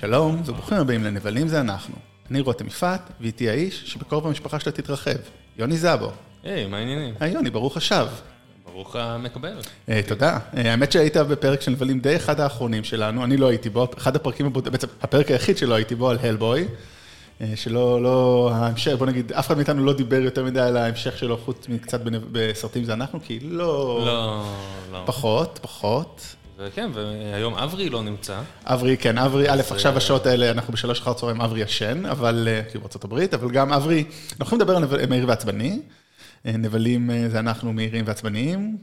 שלום, וברוכים הבאים לנבלים זה אנחנו. אני רותם יפעת, ואיתי האיש שבקרוב המשפחה שלה תתרחב, יוני זאבו. היי, מה העניינים? היי יוני, ברוך השב. ברוך המקבל. אה, תודה. אה, האמת שהיית בפרק של נבלים די אחד האחרונים שלנו, אני לא הייתי בו, אחד הפרקים, בעצם הפרק היחיד שלא הייתי בו על הלבוי, אה, שלא, לא, ההמשך, בוא נגיד, אף אחד מאיתנו לא דיבר יותר מדי על ההמשך שלו, חוץ מקצת בסרטים זה אנחנו, כי לא... לא, לא. פחות, פחות. וכן, והיום אברי לא נמצא. אברי, כן, אברי, א', עכשיו אה, השעות האלה, אנחנו בשלוש אחר צהריים, אברי ישן, אבל, אה, כאילו בארצות הברית, אבל גם אברי, אנחנו יכולים לדבר על מהיר ועצבני, אה, נבלים זה אנחנו מהירים ועצבניים,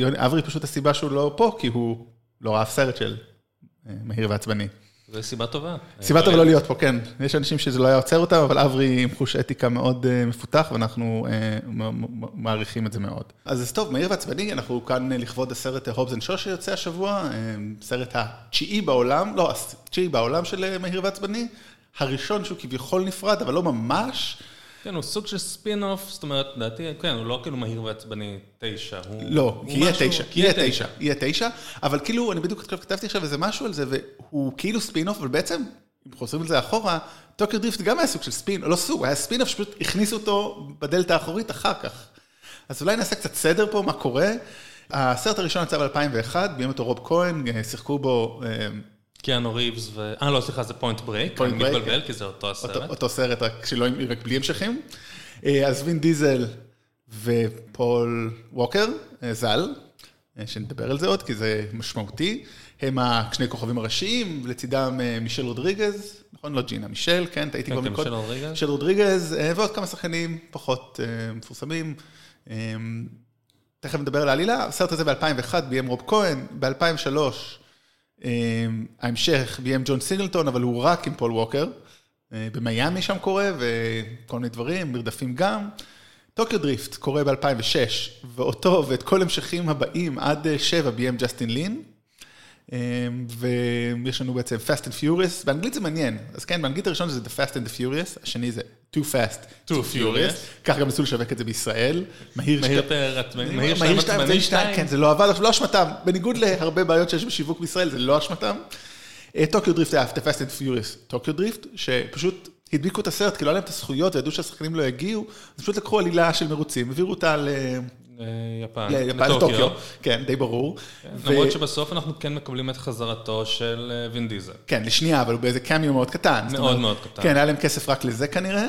ואברי פשוט הסיבה שהוא לא פה, כי הוא לא ראה סרט של מהיר ועצבני. זו סיבה טובה. סיבה טובה לא להיות פה, כן. יש אנשים שזה לא היה עוצר אותם, אבל אברי עם חוש אתיקה מאוד אה, מפותח, ואנחנו אה, מעריכים את זה מאוד. אז טוב, מהיר ועצבני, אנחנו כאן אה, לכבוד הסרט הובס and שואו שיוצא השבוע, אה, סרט התשיעי בעולם, לא, התשיעי בעולם של אה, מהיר ועצבני, הראשון שהוא כביכול נפרד, אבל לא ממש. כן, הוא סוג של ספין-אוף, זאת אומרת, לדעתי, כן, הוא לא כאילו מהיר ועצבני תשע. לא, כי יהיה תשע, יהיה תשע, יהיה תשע, אבל כאילו, אני בדיוק כתבתי עכשיו איזה משהו על זה, והוא כאילו ספין-אוף, אבל בעצם, אם חוזרים לזה אחורה, טוקיו דריפט גם היה סוג של ספין, לא סוג, היה ספין-אוף שפשוט הכניסו אותו בדלת האחורית אחר כך. אז אולי נעשה קצת סדר פה, מה קורה. הסרט הראשון יצא ב-2001, ביים אותו רוב כהן, אה, שיחקו בו אה, קיאנו ריבס ו... אה, לא, סליחה, זה פוינט ברייק. פוינט ברייק, מתבלבל, כן. כי זה אותו הסרט. אותו סרט, רק שלא, רק בלי המשכים. אה, אז וין דיזל ופול ווקר, אה, ז"ל, אה, שנדבר על זה עוד, כי זה משמעותי. הם השני כוכבים הראשיים, לצידם מישל רודריגז, נכון? לא ג'ינה, מישל, כן, טעיתי כן, כבר כן, מקודם. מישל רודריגז. מישל רודריגז, ועוד כמה שחקנים פחות מפורסמים. תכף נדבר על העלילה, הסרט הזה ב-2001 ביים רוב כהן, ב-2003 ההמשך ביים ג'ון סינגלטון, אבל הוא רק עם פול ווקר. אה, במיאמי שם קורה, וכל מיני דברים, מרדפים גם. טוקיו דריפט קורה ב-2006, ואותו ואת כל המשכים הבאים עד אה, שבע ביים ג'סטין לין. אה, ויש לנו בעצם Fast and Furious, באנגלית זה מעניין, אז כן, באנגלית הראשון זה The Fast and the Furious, השני זה 2 Fast 2 Furious. כך גם ניסו לשווק את זה בישראל, מהיר מהיר שתי- יותר עצבני, מהיר שתיים שתיים, עצבני שתיים, שתיים. כן, זה לא עבד, לא אשמתם, בניגוד להרבה בעיות שיש בשיווק בישראל, זה לא אשמתם. אה, טוקיו דריפט היה The Fast and the Furious, טוקיו דריפט, שפשוט הדביקו את הסרט, כי לא היה להם את הזכויות, וידעו שהשחקנים לא יגיעו, אז פשוט לקחו עלילה של מרוצים, העבירו אותה ל- אה. ליפן, לטוקיו, כן, די ברור. ו- למרות שבסוף אנחנו כן מקבלים את חזרתו של אה, וין דיזל. כן, לשנייה, אבל הוא באיזה קאמיו מאוד קטן. מאוד מאוד קטן. כן, היה להם כסף רק לזה כנראה.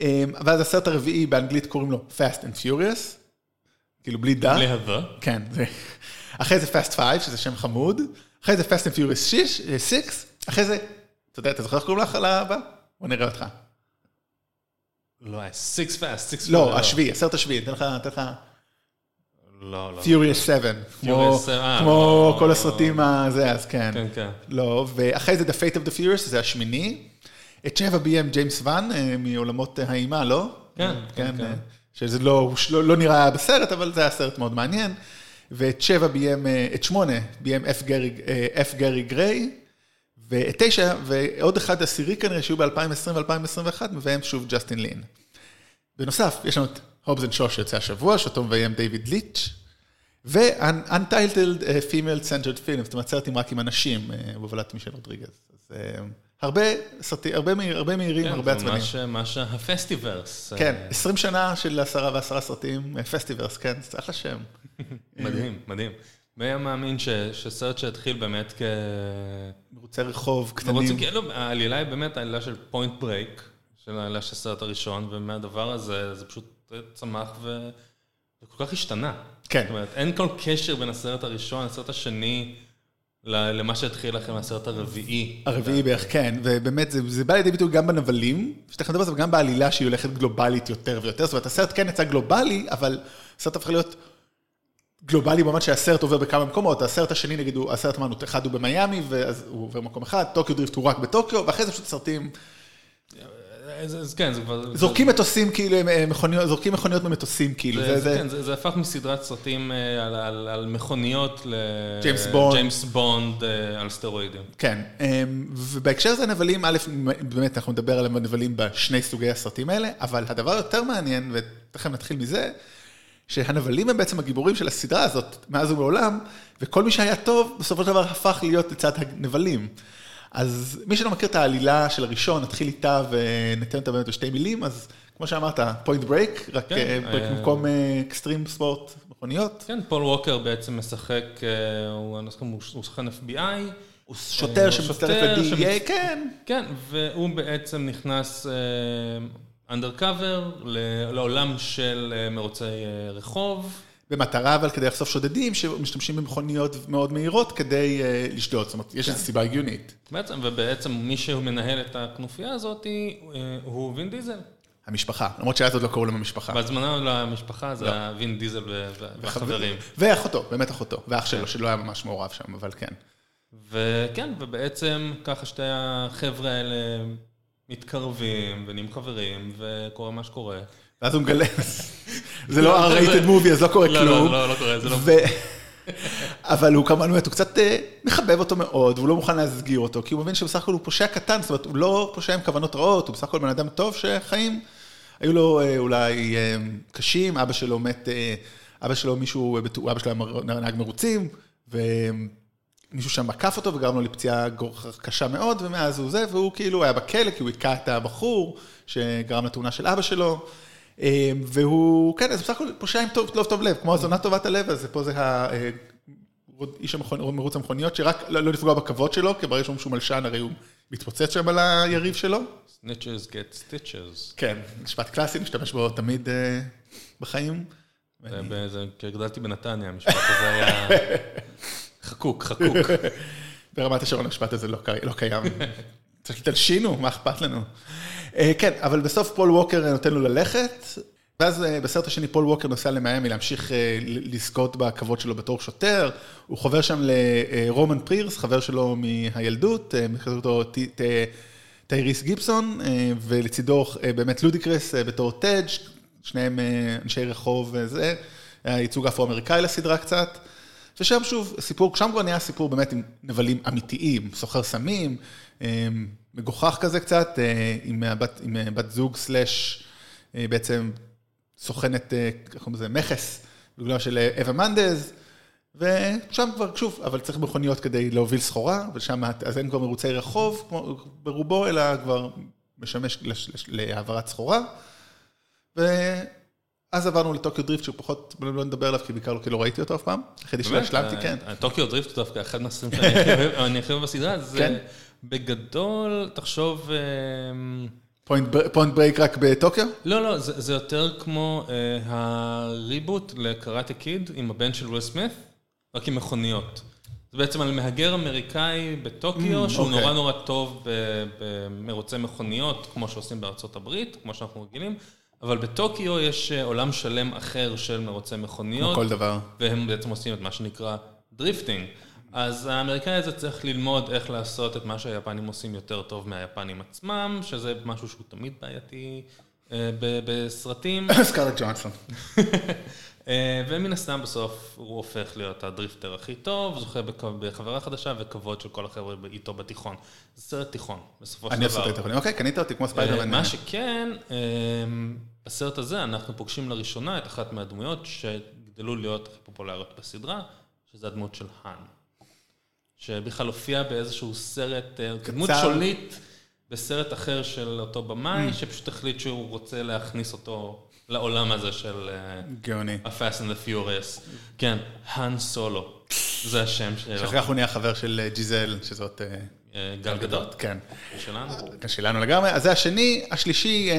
אה, ואז הסרט הרביעי באנגלית קוראים לו Fast and Furious, כאילו בלי דה. בלי ה-the. כן, זה... אחרי זה Fast 5, שזה שם חמוד, אחרי זה Fast and Furious 6, 6, אחרי זה, אתה יודע, אתה זוכר איך קוראים לך לבא? בוא נראה אותך. לא, היה six fast, six לא, השביעי, הסרט השביעי, אתן לך, אתן לך לא, לא. Furious 7, כמו- 7, אה, כמו לא. כל הסרטים הזה, אז כן. כן, כן. לא, ואחרי זה The Fate of the Furious, זה השמיני. את שבע ביים ג'יימס ואן, אה, מעולמות האימה, לא? כן, כן, כן. אה, שזה לא, הוא לא, לא נראה בסרט, אבל זה היה סרט מאוד מעניין. ואת שבע ביים, את שמונה ביים F. Gary, F. Gary Gray, ואת תשע, ועוד אחד עשירי כנראה, שיהיו ב-2020 ו-2021, מביים שוב ג'סטין לין. בנוסף, יש לנו את הובס אנד שוש שיוצא השבוע, שאותו מביים דיוויד ליץ', ו-Untitled uh, Female Centered Film, זאת אומרת, סרט עם רק עם אנשים, אה, בהובלת מישל רודריגז. אז אה, הרבה סרטים, הרבה, מהיר- הרבה מהירים, הרבה כן, עצבניים. זה מה שה Fastiverse. כן, 20 שנה של עשרה ועשרה סרטים, Fastiverse, כן, זה אחלה שם. מדהים, מדהים. מי היה מאמין ש- שסרט שהתחיל באמת כ... מרוצי רחוב קטנים. כאילו, העלילה היא באמת העלילה של פוינט ברייק, של העלילה של הסרט הראשון, ומהדבר הזה זה פשוט צמח ו... וכל כך השתנה. כן. זאת אומרת, אין כל קשר בין הסרט הראשון לסרט השני למה שהתחיל לכם מהסרט הרביעי. הרביעי בערך, כן, ובאמת זה, זה בא לידי ביטוי גם בנבלים, שתכף נדבר על זה, וגם בעלילה שהיא הולכת גלובלית יותר ויותר, זאת אומרת, הסרט כן יצא גלובלי, אבל הסרט הפך להיות גלובלי במובן שהסרט עובר בכמה מקומות, הסרט השני נגיד, הוא, הסרט אמרנו, אחד הוא במיאמי, ואז הוא עובר מקום אחד, טוקיו דריפט הוא רק בטוקיו, ואחרי זה פשוט סרטים, אז, כן, זה כבר... זורקים מטוסים כאילו, זורקים מכוניות ממטוסים כאילו, כן, זה, הפך מסדרת סרטים אה, על, מכוניות ל... ג'יימס בונד. ג'יימס בונד אה, על סטרואידים. כן, אמ, ובהקשר הזה נבלים, א', באמת אנחנו נדבר על הנבלים בשני סוגי הסרטים האלה, אבל הדבר היותר מעניין, ותכף נתחיל מזה, שהנבלים הם בעצם הגיבורים של הסדרה הזאת מאז ומעולם, וכל מי שהיה טוב, בסופו של דבר הפך להיות לצד הנבלים. אז מי שלא מכיר את העלילה של הראשון, נתחיל איתה וניתן אותה באמת בשתי מילים, אז כמו שאמרת, פוינט ברייק, רק כן, אה, ברייק אה, במקום extreme sport מכוניות. כן, פול ווקר בעצם משחק, אה, הוא לא הוא שחקן FBI. הוא שוטר שמצטרף ל-DEA, כן. כן, והוא בעצם נכנס אנדרקאבר לעולם של אה, מרוצי אה, רחוב. במטרה אבל כדי לחשוף שודדים שמשתמשים במכוניות מאוד מהירות כדי אה, לשדוד, זאת אומרת, יש איזו סיבה הגיונית. בעצם, ובעצם מי שהוא מנהל את הכנופיה הזאת אה, הוא וין דיזל. המשפחה, למרות שאז עוד לא קראו להם המשפחה. בהזמנה למשפחה זה לא. וין דיזל והחברים. ואחותו, באמת אחותו, ואח שלו, שלא היה ממש מעורב שם, אבל כן. וכן, ובעצם ככה שתי החבר'ה האלה מתקרבים ונהיים חברים וקורה מה שקורה. ואז הוא מגלה, זה לא R-rated movie, אז לא קורה לא, כלום. לא, לא, לא קורה, זה לא... אבל הוא כמובן, הוא קצת אה, מחבב אותו מאוד, והוא לא מוכן להסגיר אותו, כי הוא מבין שבסך הכל הוא פושע קטן, זאת אומרת, הוא לא פושע עם כוונות רעות, הוא בסך הכל בן אדם טוב שחיים, היו לו אה, אולי אה, קשים, אבא שלו מת, אבא שלו מישהו, אבא שלו היה נהג מרוצים, ומישהו שם עקף אותו וגרם לו לפציעה קשה מאוד, ומאז הוא זה, והוא כאילו היה בכלא, כי הוא היכה את הבחור שגרם לתאונה של אבא שלו. אה, והוא, כן, אז בסך הכל פושע עם טוב, טוב, טוב לב, כמו הזונה טובת הלב, אז פה זה. אה, איש. מרוץ המכוניות, שרק לא, לא לפגוע בכבוד שלו, כי ברגע שהוא מלשן, הרי הוא מתפוצץ שם על היריב שלו. Snitches get stitches. כן, משפט קלאסי, משתמש בו תמיד אה, בחיים. כשגדלתי בנתניה, המשפט הזה היה חקוק, חקוק. ברמת השרון המשפט הזה לא, לא קיים. צריך תלשינו, מה אכפת לנו? אה, כן, אבל בסוף פול ווקר נותן לו ללכת, ואז אה, בסרט השני פול ווקר נוסע למיאמי להמשיך אה, לזכות בכבוד שלו בתור שוטר. הוא חובר שם לרומן פירס, חבר שלו מהילדות, מכיר אותו טייריס גיבסון, ולצידו באמת לודיקרס בתור טז', שניהם אנשי רחוב וזה, היה ייצוג אפרו-אמריקאי לסדרה קצת. ושם שוב, סיפור, שם כבר נהיה סיפור באמת עם נבלים אמיתיים, סוחר סמים, מגוחך כזה קצת, אה, עם הבת, עם אה, בת זוג סלאש אה, בעצם סוכנת, איך קוראים לזה, מכס, בגלל של אווה מנדז, ושם כבר, שוב, אבל צריך מכוניות כדי להוביל סחורה, ושם, אז אין כבר מרוצי רחוב כמו, ברובו, אלא כבר משמש להעברת סחורה. ואז עברנו לטוקיו דריפט, שהוא פחות, בוא לא נדבר עליו, כי בעיקר כי לא ראיתי אותו אף פעם. היחידי שלא השלמתי, כן. הטוקיו דריפט הוא דווקא אחד מהסרטים שאני הכי אוהב- בסדרה, זה. בגדול, תחשוב, אה, פוינט ברייק רק בטוקיו? לא, לא, זה זה יותר כמו אה, ה reboot לקראטה קיד עם הבן של וויל סמית, רק עם מכוניות. זה בעצם על מהגר אמריקאי בטוקיו, Mm, שהוא אוקיי. נורא נורא טוב במרוצי מכוניות, כמו שעושים בארצות הברית, כמו שאנחנו רגילים, אבל בטוקיו יש אה, עולם שלם אחר של מרוצי כמו מכוניות. כל דבר. והם בעצם עושים את מה שנקרא drifting. אז האמריקאי הזה צריך ללמוד איך לעשות את מה שהיפנים עושים יותר טוב מהיפנים עצמם, שזה משהו שהוא תמיד בעייתי אה, בסרטים. סקרלט ג'והנסון. אה, ומן הסתם בסוף הוא הופך להיות ה drifter הכי טוב, זוכה בחברה חדשה וכבוד של כל החבר'ה איתו בתיכון. זה סרט תיכון, בסופו של אני דבר. עושה את זה. אוקיי, קנית אותי כמו אה, ספיידרמן. מה שכן, בסרט הזה אנחנו פוגשים לראשונה את אחת מהדמויות שגדלו להיות הכי פופולריות בסדרה, שזה הדמות של האן. שבכלל הופיעה באיזשהו סרט, אה, כדמות קצר. שולית בסרט אחר של אותו במאי, שפשוט החליט שהוא רוצה להכניס אותו לעולם הזה של אה, גאוני. ה-Fast and the Furious. כן, האן סולו, זה השם שלו. שאחר כך הוא נהיה חבר של ג'יזל, שזאת... אה, אה, גל גדות, כן. שלנו. שלנו לגמרי. אז זה השני, השלישי,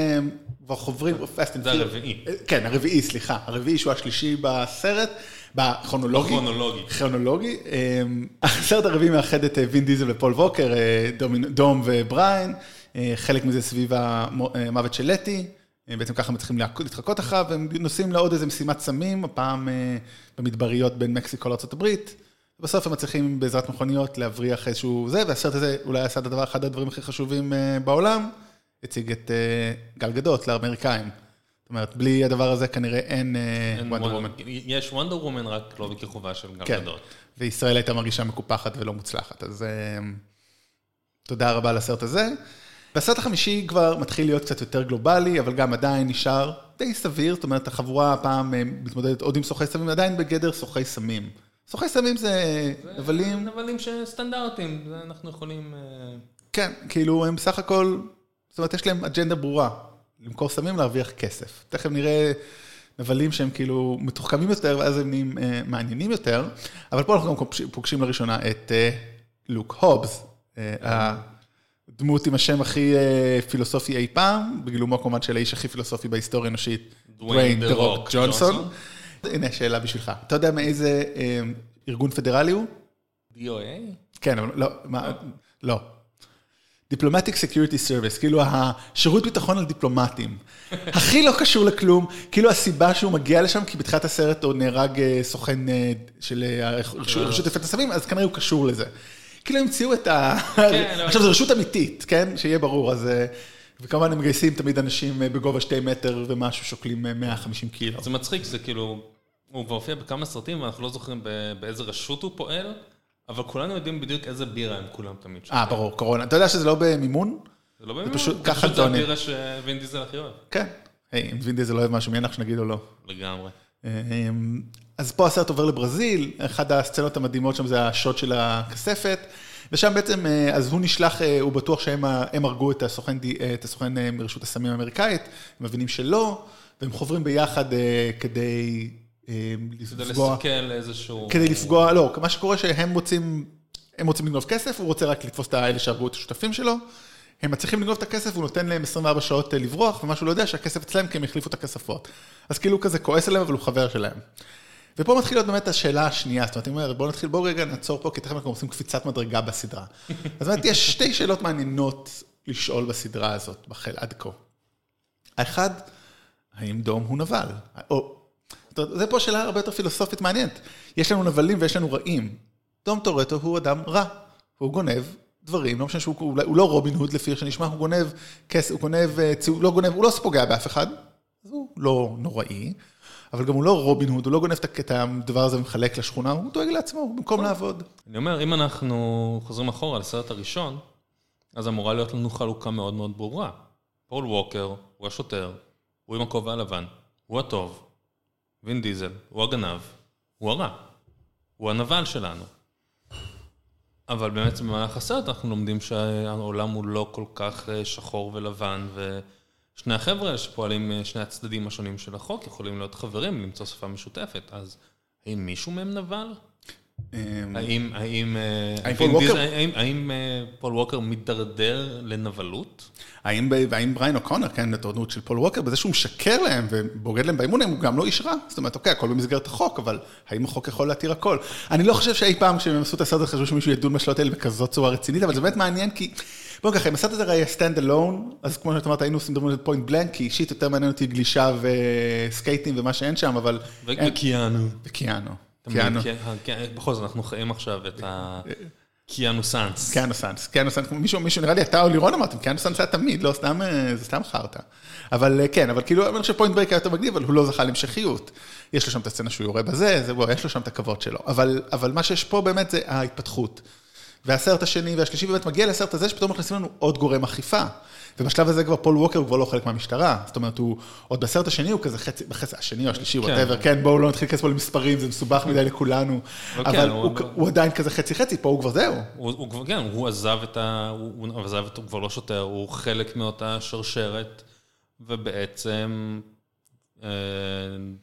כבר חוברים, זה. הרביעי. כן, הרביעי, סליחה. הרביעי שהוא השלישי בסרט, בכרונולוגי. כרונולוגי. כרונולוגי. אה, הסרט הרביעי מאחד את אה, וין דיזל ופול ווקר, אה, דום ובריין. אה, חלק מזה סביב המוות של לטי. אה, בעצם ככה הם צריכים להתחקות אחריו, והם נוסעים לעוד איזה משימת סמים, הפעם אה, במדבריות בין מקסיקו לארה"ב. בסוף הם מצליחים בעזרת מכוניות להבריח איזשהו זה, והסרט הזה אולי עשה את הדבר, אחד הדברים הכי חשובים אה, בעולם, הציג את אה, גל גדות לאמריקאים. זאת אומרת, בלי הדבר הזה כנראה אין וונדר וונדר- וומן. יש וונדר וומן, רק לא בכיכובה של גל כן, גדות. וישראל הייתה מרגישה מקופחת ולא מוצלחת, אז אה, תודה רבה על הסרט הזה. והסרט החמישי כבר מתחיל להיות קצת יותר גלובלי, אבל גם עדיין נשאר די סביר, זאת אומרת, החבורה הפעם אה, מתמודדת עוד עם סוחרי סמים, עדיין בגדר סוחרי סמים. סוחרי סמים זה נבלים, נבלים שסטנדרטים, זה אנחנו יכולים... אה, כן, כאילו הם בסך הכל, זאת אומרת, יש להם אג'נדה ברורה, למכור סמים, להרוויח כסף. תכף נראה נבלים שהם כאילו מתוחכמים יותר, ואז הם נהיים אה, מעניינים יותר, אבל פה אנחנו גם פוגשים- לראשונה את אה, לוק הובס, אה, הדמות עם השם הכי אה, פילוסופי אי פעם, בגילומו כמובן של האיש הכי פילוסופי בהיסטוריה האנושית, דוויין דה רוק ג'ונסון. הנה שאלה בשבילך, אתה יודע מאיזה אה, ארגון פדרלי הוא? DOA? כן, אבל לא, מה, לא. Diplomatic Security Service, כאילו השירות ביטחון על דיפלומטים. הכי לא קשור לכלום, כאילו הסיבה שהוא מגיע לשם, כי בתחילת הסרט הוא נהרג אה, סוכן אה, של אה, רשות לפת הסמים, אז כנראה הוא קשור לזה. כאילו המציאו את ה... כן, עכשיו זו רשות אמיתית, כן? שיהיה ברור, אז... וכמובן הם מגייסים תמיד אנשים בגובה שתי מטר ומשהו שוקלים אה, 150 קילו. זה מצחיק, זה כאילו, הוא כבר הופיע בכמה סרטים, ואנחנו לא זוכרים באיזה רשות הוא פועל, אבל כולנו יודעים בדיוק איזה בירה הם כולם תמיד שותים. אה, ברור, קורונה. אתה יודע שזה לא במימון? זה לא פשוט זה ככה פשוט זה טוענים. הבירה שווין דיזל הכי אוהב. כן. היי, אם וין דיזל לא אוהב משהו, מי אנחנו שנגיד או לא? לגמרי. אמ, אז פה הסרט עובר לברזיל, אחת הסצנות המדהימות שם זה השוט של הכספת, ושם בעצם, אה, אז הוא נשלח, אה, הוא בטוח שהם הרגו את הסוכן, אה, את הסוכן אה, מרשות הסמים האמריקאית, הם מבינים שלא, והם חוברים ביחד אה, כדי כדי לפגוע, לסכל איזשהו... כדי לפגוע, לא, מה שקורה שהם רוצים, הם רוצים לגנוב כסף, הוא רוצה רק לתפוס את האלה שהרגו את השותפים שלו. הם מצליחים לגנוב את הכסף, הוא נותן להם 24 שעות אה, לברוח, ומה שהוא לא יודע שהכסף אצלם כי הם החליפו את הכספות. אז כאילו הוא כזה כועס עליהם, אבל הוא חבר שלהם. ופה מתחילה להיות באמת השאלה השנייה, זאת אומרת, אני אומר, בואו נתחיל, בואו רגע נעצור פה, כי תכף אנחנו עושים קפיצת מדרגה בסדרה. אז באמת, יש שתי שאלות מעניינות לשאול בסדרה הזאת, בחל עד כה. האחד, האם דום הוא נבל? או, זה פה שאלה הרבה יותר פילוסופית מעניינת. יש לנו נבלים ויש לנו רעים. דום טורטו הוא אדם רע, הוא גונב דברים, לא משנה שהוא הוא, הוא לא רובין הוד לפי איך שנשמע, הוא גונב כסף, הוא גונב, אה, ציוד, לא גונב, הוא לא פוגע באף אחד, אז הוא לא נוראי, אבל גם הוא לא רובין הוד, הוא לא גונב את הדבר הזה ומחלק לשכונה, הוא דואג לעצמו במקום לעבוד. אני אומר, אם אנחנו חוזרים אחורה לסרט הראשון, אז אמורה להיות לנו חלוקה מאוד מאוד ברורה. פול ווקר הוא השוטר, הוא עם הכובע הלבן, הוא הטוב, וין דיזל, הוא הגנב, הוא הרע, הוא הנבל שלנו. אבל באמת במהלך הסרט אנחנו לומדים שהעולם הוא לא כל כך אה, שחור ולבן, ושני החבר'ה שפועלים משני הצדדים השונים של החוק יכולים להיות חברים, למצוא שפה משותפת. אז האם מישהו מהם נבל? האם, פול ווקר- מידרדר לנבלות? האם, בריין אוקונר, כן, הדמות של פול ווקר, בזה שהוא משקר להם ובוגד להם באמון, הוא גם לא איש רע. זאת אומרת, אוקיי, הכל במסגרת החוק, אבל האם החוק יכול להתיר הכל? אני לא חושב שאי פעם כשהם עשו את הסרט הזה חשבו שמישהו ידון בשאלות האלה בכזאת צורה רצינית, אבל זה באמת מעניין כי... בואו ככה, אם הסרט הזה היה stand alone, אז כמו שאת אמרת, היינו עושים דברים פוינט ברייק, כי אישית יותר מעניין אותי גלישה וסקייטים ומה שאין שם, אבל... וקיאנו. וקיאנו. קיאנו. בכל זאת, אנחנו חיים עכשיו את ה Keanussance. Keanussance, Keanussance, מישהו, מישהו, נראה לי אתה או לירון אמרתם, Keanussance היה תמיד, לא סתם, אה, זה סתם חרטא. אבל אה, כן, אבל כאילו, אני חושב שפוינט ברייק היה יותר מגניב, אבל הוא לא זכה להמשכיות. יש לו שם את הסצנה שהוא יורה בזה, זה, בוא, יש לו שם את הכבוד שלו. אבל, אבל מה שיש פה באמת זה ההתפתחות. והסרט השני והשלישי באמת מגיע לסרט הזה, שפתאום מכניסים לנו עוד גורם אכיפה. ובשלב הזה כבר פול ווקר הוא כבר לא חלק מהמשטרה. זאת אומרת, הוא, עוד בסרט השני הוא כזה חצי, בחצי השני או השלישי, כן. whatever, כן, בואו לא נתחיל להיכנס פה למספרים, זה מסובך מדי לכולנו. אבל כן, אבל הוא- הוא, הוא עדיין כזה חצי-חצי, פה הוא כבר זהו. הוא, הוא כן, הוא עזב את ה... הוא הוא עזב. הוא כבר לא שוטר, הוא חלק מאותה שרשרת, ובעצם אה,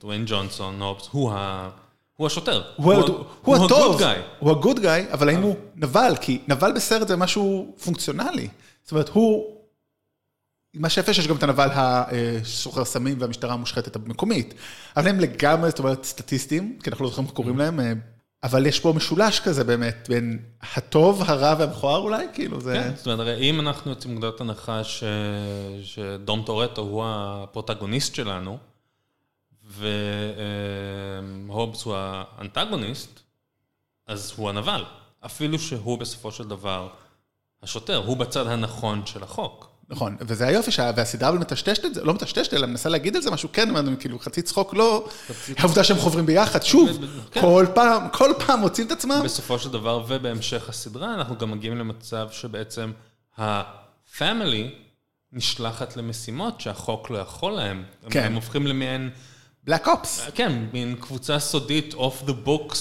דוויין ג'ונסון, הופס, הוא ה... הוא השוטר. הוא, הוא, הוא הטוב, ה-good guy. הוא הגוד גאי, אבל האם הוא נבל? כי נבל בסרט זה משהו פונקציונלי. זאת אומרת, הוא... מה שיפה שיש גם את הנבל הסוחר סמים והמשטרה המושחתת המקומית. אבל הם לגמרי, זאת אומרת, סטטיסטים, כי אנחנו לא זוכרים איך קוראים להם, אה, אבל יש פה משולש כזה באמת, בין הטוב, הרע והמכוער אולי, כאילו זה... כן, זאת אומרת, אם אנחנו יוצאים מנקודת הנחה ש... שדום טורטו הוא הפרוטגוניסט שלנו, והובס הוא האנטגוניסט, אז הוא הנבל. אפילו שהוא בסופו של דבר השוטר, הוא בצד הנכון של החוק. נכון, וזה היופי, והסדרה אבל מטשטשת את זה, לא מטשטשת, אלא מנסה להגיד על זה משהו, כן, כאילו חצי צחוק לא, העובדה שהם חוברים ביחד, שוב, כן. כל פעם, כל פעם מוצאים את עצמם, בסופו של דבר, ובהמשך הסדרה, אנחנו גם מגיעים למצב שבעצם ה-family נשלחת למשימות שהחוק לא יכול להם. הם- כן. הם הופכים למעין, בלק אופס. כן, מין קבוצה סודית off the books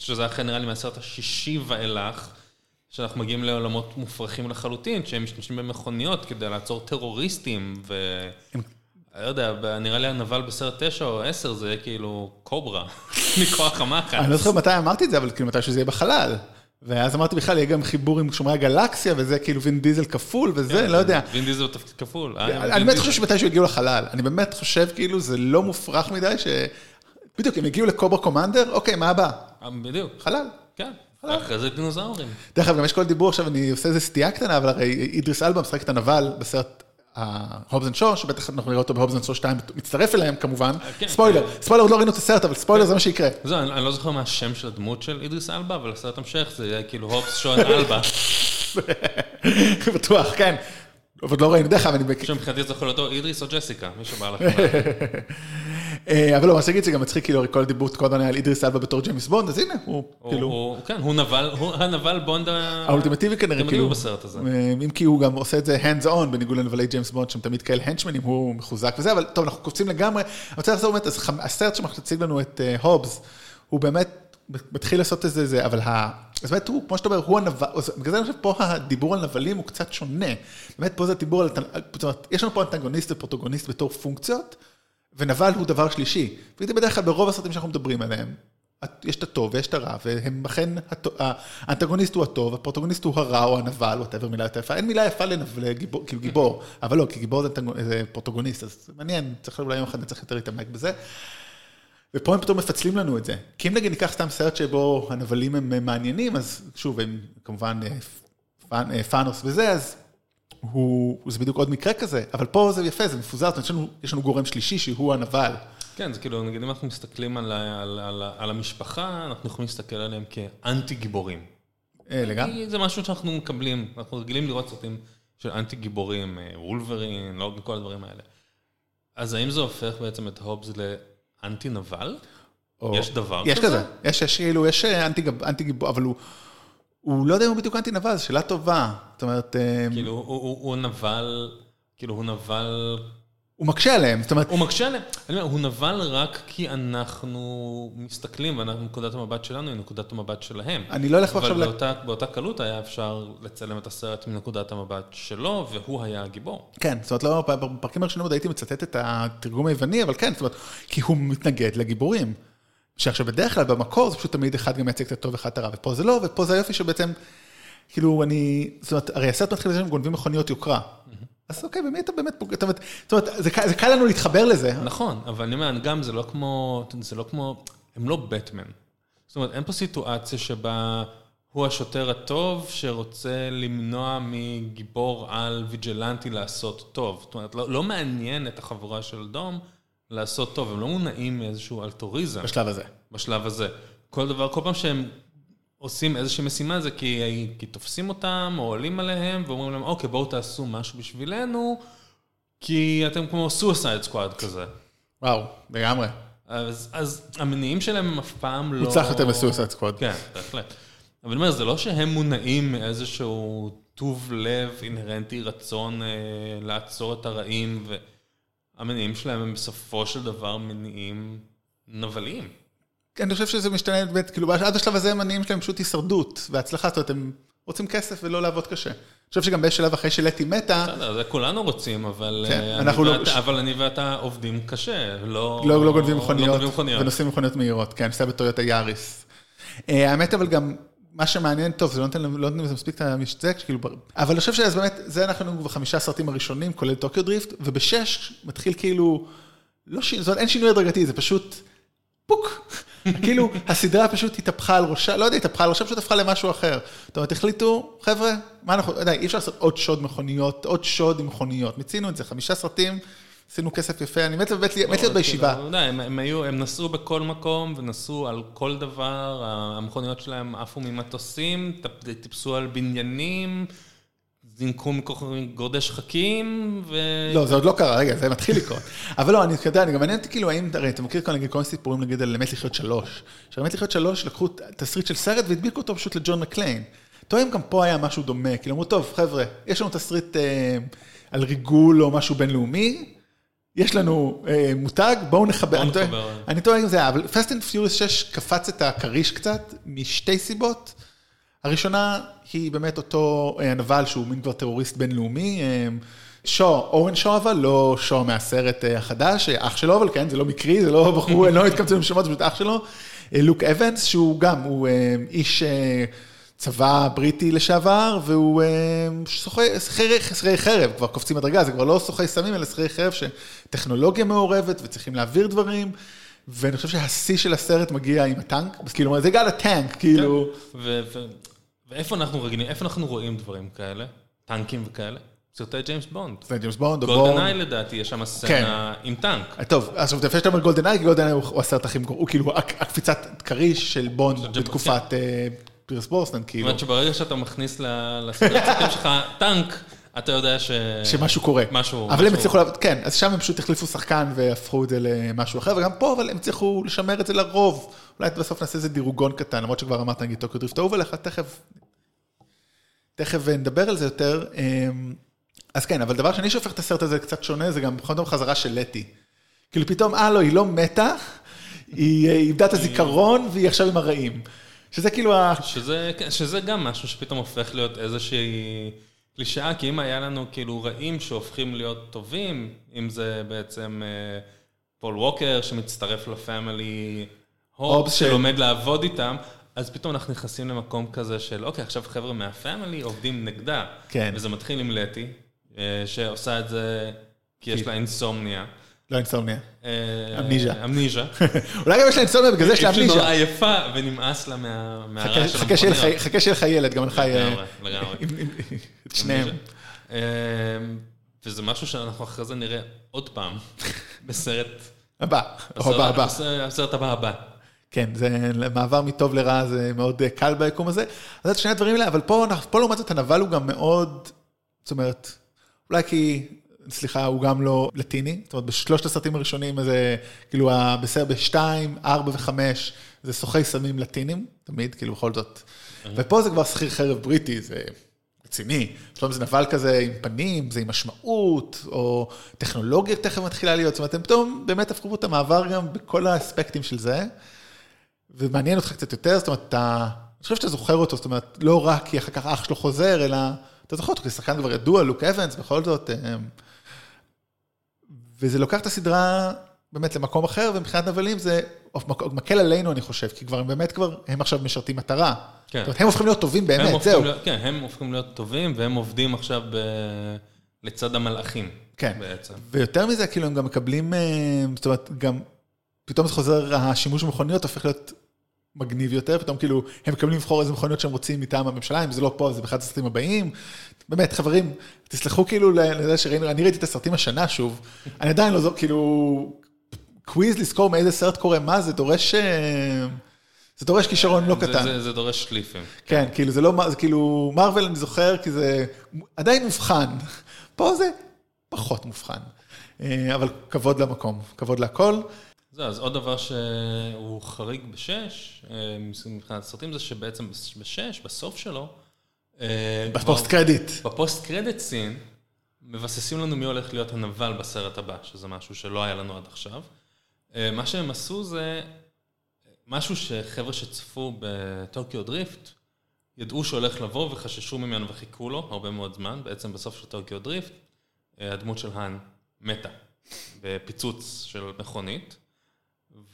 שזה החל נראה לי מהסרט השישי ואילך, שאנחנו מגיעים לעולמות מופרכים לחלוטין, שהם משתמשים במכוניות כדי לעצור טרוריסטים, ו... לא יודע, נראה לי הנבל בסרט תשע או עשר זה יהיה כאילו קוברה, מכוח המחץ. אני לא זוכר מתי אמרתי את זה, אבל כאילו מתי שזה יהיה בחלל. ואז אמרתי בכלל, יהיה גם חיבור עם שומרי הגלקסיה, וזה כאילו וין דיזל כפול, וזה, לא יודע. וין דיזל הוא תפקיד כפול. אני באמת חושב שמתישהו יגיעו לחלל. אני באמת חושב כאילו זה לא מופרך מדי ש... בדיוק, הם הגיעו לקוברה קומנדר, אוקיי, מה הבא? בדיוק. חלל. כן. אחרי זה דינוזאורים. דרך אגב, גם יש כל דיבור עכשיו, אני עושה איזה סטייה קטנה, אבל הרי אידריס אלבה משחק את הנבל בסרט הובזן שור, שבטח אנחנו נראה אותו בהובזן שור 2, מצטרף אליהם כמובן. ספוילר, ספוילר, עוד לא ראינו את הסרט, אבל ספוילר זה מה שיקרה. זהו, אני לא זוכר מה השם של הדמות של אידריס אלבה, אבל הסרט המשך זה יהיה כאילו הובס שואו אלבה. בטוח, כן. עוד לא ראינו, דרך אגב, אני... שמבחינתי זה יכול להיות אידריס או ג'סיקה, מי שבא לכם. אבל לא, מה שתגיד, זה גם מצחיק, כאילו, כל הדיבור כל הזמן היה על אידריס אלבה בתור ג'יימס בונד, אז הנה, הוא כאילו... כן, הוא נבל, הוא הנבל בונד האולטימטיבי כנראה, כאילו, בסרט הזה. אם כי הוא גם עושה את זה hands on, בניגוד לנבלי ג'יימס בונד, שהם תמיד כאלה הנצ'מנים, הוא מחוזק וזה, אבל טוב, אנחנו קופצים לגמרי. אני רוצה לחזור באמת, אז הסרט שמציג לנו את הובס, הוא באמת מתחיל לעשות איזה, זה, אבל אז באמת הוא, כמו שאתה אומר, הוא הנבל, בגלל זה אני חושב פה הדיבור על נבלים הוא קצת שונה. באמת פה זה דיבור על, זאת אומרת, יש לנו פה אנטגוניסט ופרוטוגוניסט בתור פונקציות, ונבל הוא דבר שלישי. וזה בדרך כלל ברוב הסרטים שאנחנו מדברים עליהם, יש את הטוב ויש את הרע, והם אכן, האנטגוניסט הוא הטוב, הפרוטוגוניסט הוא הרע או הנבל, whatever מילה יותר יפה, אין מילה יפה לגיבור, כאילו גיבור, אבל לא, כי גיבור זה פרוטוגוניסט, אז מעניין, צריך אולי יום אחד נצטרך יותר להתעמק בזה. ופה הם פתאום מפצלים לנו את זה. כי אם נגיד ניקח סתם סרט שבו הנבלים הם מעניינים, אז שוב, הם כמובן פאנוס וזה, אז הוא, זה בדיוק עוד מקרה כזה, אבל פה זה יפה, זה מפוזר, יש לנו, יש לנו גורם שלישי שהוא הנבל. כן, זה כאילו, נגיד אם אנחנו מסתכלים על, על, על, על המשפחה, אנחנו יכולים להסתכל עליהם כאנטי גיבורים. אה, לגמרי. זה משהו שאנחנו מקבלים, אנחנו רגילים לראות סרטים של אנטי גיבורים, וולברין, לא כל הדברים האלה. אז האם זה הופך בעצם את הובס לאנטי נבל? או... יש דבר יש כזה? יש כזה, יש, יש כאילו, יש אנטי, אנטי גיבור, אבל הוא... הוא לא יודע אם הוא בדיוק אנטי נבל, זו שאלה טובה. זאת אומרת... כאילו, הוא הוא, הוא נבל, כאילו, הוא נבל... הוא מקשה עליהם, זאת אומרת... הוא מקשה עליהם, אני אומר, הוא נבל רק כי אנחנו מסתכלים, ונקודת המבט שלנו היא נקודת המבט שלהם. אני לא אלך עכשיו... אבל באותה, באותה קלות היה אפשר לצלם את הסרט מנקודת המבט שלו, והוא היה הגיבור. כן, זאת אומרת, לא, בפרקים הראשונים עוד הייתי מצטט את התרגום היווני, אבל כן, זאת אומרת, כי הוא מתנגד לגיבורים. שעכשיו בדרך כלל במקור זה פשוט תמיד אחד גם מייצג את הטוב ואחד את הרע, ופה זה לא, ופה זה היופי שבעצם, כאילו אני, זאת אומרת, הרי הסרט מתחיל לזה שהם גונבים מכוניות יוקרה. אז אוקיי, במי אתה באמת פוגע, זאת אומרת, זה קל לנו להתחבר לזה. נכון, אבל אני אומר, גם זה לא כמו, זה לא כמו, הם לא בטמן. זאת אומרת, אין פה סיטואציה שבה הוא השוטר הטוב שרוצה למנוע מגיבור על ויג'לנטי לעשות טוב. זאת אומרת, לא, לא מעניין את החבורה של דום. לעשות טוב, הם לא מונעים מאיזשהו אלטוריזם. בשלב הזה. בשלב הזה. כל דבר, כל פעם שהם עושים איזושהי משימה זה כי, כי תופסים אותם, או עולים עליהם, ואומרים להם, אוקיי, בואו תעשו משהו בשבילנו, כי אתם כמו סויסייד סקואד כזה. וואו, לגמרי. אז, אז המניעים שלהם הם אף פעם לא... מוצלח יותר מסויסייד סקואד. כן, בהחלט. אבל אני אומר, זה לא שהם מונעים מאיזשהו טוב לב אינהרנטי, רצון אה, לעצור את הרעים, ו... המניעים שלהם הם בסופו של דבר מניעים נבליים. אני חושב שזה משתנה באמת, כאילו עד השלב הזה המניעים שלהם פשוט הישרדות והצלחה, זאת אומרת, הם רוצים כסף ולא לעבוד קשה. אני חושב שגם באיזשהו שלב אחרי שלטי מתה... בסדר, זה כולנו רוצים, אבל כן, אני, אנחנו לא... אבל אני ואתה עובדים קשה, לא... לא, לא גונבים מכוניות, לא ונוסעים מכוניות מהירות, כן, עושה בטויוטה יאריס. אה, האמת אבל גם, מה שמעניין, טוב, זה לא נותן לא לזה מספיק את המשצק, כאילו, אבל אני חושב שזה באמת, זה אנחנו בחמישה הסרטים הראשונים, כולל טוקיו דריפט, ובשש מתחיל כאילו, לא ש... זאת אומרת, אין שינוי הדרגתי, זה פשוט פוק. כאילו, הסדרה פשוט התהפכה על ראשה, לא יודע, התהפכה על ראשה, פשוט הפכה למשהו אחר. זאת אומרת, החליטו, חבר'ה, מה אנחנו, יודע, אי אפשר לעשות עוד שוד מכוניות, עוד שוד עם מכוניות. מיצינו את זה, חמישה סרטים. עשינו כסף יפה, אני מת להיות לא, בישיבה. כאילו, הם נסעו בכל מקום ונסעו על כל דבר, המכוניות שלהם עפו ממטוסים, טיפסו על בניינים, זינקו מגורדי שחקים, ו... לא, זה עוד לא קרה, רגע, זה מתחיל לקרות. אבל לא, אני יודע, אני גם מעניין אותי כאילו, האם, הרי אתה מכיר כל מיני סיפורים נגיד על אמת לחיות שלוש. עכשיו, אמת לחיות שלוש, לקחו תסריט של סרט והדביקו אותו פשוט לג'ון מקליין. טועים גם פה היה משהו דומה, כאילו אמרו, טוב, חבר'ה, יש לנו תסריט אה, על ריגול או משהו בינלאומי, יש לנו אה, מותג, בואו נחבר. בואו אני טועה- נחבר. אני טועה עם זה, אבל Fast and Furious 6 קפץ את הכריש קצת, משתי סיבות. הראשונה היא באמת אותו אה, הנבל שהוא מין כבר טרוריסט בינלאומי. אה, שו, אורן שו אבל, לא שו מהסרט אה, החדש, אה, אח שלו, אבל כן, זה לא מקרי, זה לא בחור, לא התקמצו עם שמות, זה פשוט אח שלו. אה, לוק אבנס, שהוא גם, הוא אה, איש אה, צבא בריטי לשעבר, והוא אה, שכירי- חרב, כבר קופצים מדרגה, זה כבר לא סוחרי סמים, אלא שכירי חרב שטכנולוגיה מעורבת וצריכים להעביר דברים. ואני חושב שהשיא של הסרט מגיע עם הטנק, אז כאילו, זה הגע לטנק, כאילו, ו- ואיפה אנחנו רגילים, איפה אנחנו רואים דברים כאלה? טנקים וכאלה? סרטי ג'יימס בונד. זה ג'יימס בונד, גולדן איי לדעתי, יש שם סצנה עם טנק. טוב, עכשיו, יפה שאתה אומר גולדן איי, כי גולדן איי הוא הסרט הכי מקורי, הוא כאילו הק- הקפיצת כריש של בונד בתקופת אה, פירס ברוסנן, זאת כאילו, אומרת שברגע שאתה מכניס ל- לסרטים שלך טנק, אתה יודע ש... שמשהו קורה. משהו... אבל הם משהו- הצליחו, לעבוד- כן, אז שם הם פשוט החליפו שחקן והפכו את זה למשהו אחר, וגם פה, אבל הם הצליחו לשמר את זה לרוב. אולי בסוף נעשה איזה דירוגון קטן, למרות שכבר אמרת, נגיד, טוקיו דריפט אהוב עליך, תכף, תכף נדבר על זה יותר. אמ, אז כן, אבל דבר שני שהופך את הסרט הזה קצת שונה, זה גם בכל זאת חזרה של לטי. כאילו פתאום, אה, לא, היא לא מתה, היא אה, איבדה את הזיכרון, והיא עכשיו עם הרעים. שזה כאילו ה... שזה, שזה גם משהו שפתאום הופך להיות איזושהי קלישאה, כי אם היה לנו כאילו רעים שהופכים להיות טובים, אם זה בעצם אה, פול ווקר שמצטרף לפמילי הובס, שלומד לעבוד איתם, אז פתאום אנחנו נכנסים למקום כזה של, אוקיי, עכשיו חבר'ה מהפמילי עובדים נגדה. כן. וזה מתחיל עם לטי, אה, שעושה את זה כי יש לה אינסומניה. לא אינסומניה. אמניז'ה. אמניז'ה. אולי גם יש לה אינסומניה, בגלל זה יש לה היא פשוט נורא אמניז'ה. יפה ונמאס לה מה- מהרעש של המכוניות. חכה שיהיה לך ילד, גם לך יהיה... לגמרי, לגמרי. את שניהם. אמ, וזה משהו שאנחנו אחרי זה נראה עוד פעם בסרט, הבא, או הבא, הבא. בסרט- הבא הבא. כן, זה מעבר מטוב לרע, זה מאוד אה, קל ביקום הזה. אז זה שני הדברים האלה, אבל פה לעומת זאת הנבל הוא גם מאוד, זאת אומרת, אולי כי, סליחה, הוא גם לא לטיני, זאת אומרת, בשלושת הסרטים הראשונים, זה כאילו, בסרט בשתיים, ארבע וחמש, זה סוחרי סמים לטינים, תמיד, כאילו, בכל זאת. ופה זה כבר שכיר חרב בריטי, זה רציני. פתאום זה נבל כזה עם פנים, זה עם משמעות, או טכנולוגיה תכף מתחילה להיות, זאת אומרת, הם פתאום באמת הפכו את המעבר גם בכל האספקטים של זה. ומעניין אותך קצת יותר, זאת אומרת, אתה, אני חושב שאתה זוכר אותו, זאת אומרת, לא רק כי אחר כך אח שלו חוזר, אלא אתה זוכר אותו כשחקן כבר ידוע, לוק אבנס, בכל זאת. וזה לוקח את הסדרה באמת למקום אחר, ומבחינת נבלים זה מקל עלינו, אני חושב, כי כבר הם באמת כבר, הם עכשיו משרתים מטרה. כן. זאת אומרת, הם הופכים להיות טובים באמת, זהו. להיות- כן, הם הופכים להיות טובים, והם עובדים עכשיו ב- לצד המלאכים. כן. בעצם. ויותר מזה, כאילו, הם גם מקבלים, אה, זאת אומרת, גם, פתאום זה חוזר, השימוש במכוניות הופך להיות מגניב יותר, פתאום כאילו, הם מקבלים לבחור איזה מכוניות שהם רוצים מטעם הממשלה, אם זה לא פה, זה באחד הסרטים הבאים. באמת, חברים, תסלחו כאילו לזה שראינו, אני ראיתי את הסרטים השנה שוב, אני עדיין לא זו, כאילו, quiz לזכור מאיזה סרט קורה מה, זה דורש, אה, זה דורש כישרון לא קטן. זה- זה דורש שליפים. כן, כאילו זה לא, זה כאילו, מרוויל אני זוכר, כי זה עדיין מובחן. פה זה פחות מובחן. אה, אבל כבוד למקום, כבוד להכל. זה, אז עוד דבר שהוא חריג בשש, אה, מבחינת הסרטים, זה שבעצם בשש, בסוף שלו, בפוסט כבר- credit. ב post credit scene, מבססים לנו מי הולך להיות הנבל בסרט הבא, שזה משהו שלא היה לנו עד עכשיו. אה, מה שהם עשו זה משהו שחבר'ה שצפו בטוקיו דריפט, ידעו שהולך לבוא וחששו ממנו וחיכו לו הרבה מאוד זמן. בעצם בסוף של טוקיו דריפט, אה, הדמות של האן מתה בפיצוץ של מכונית,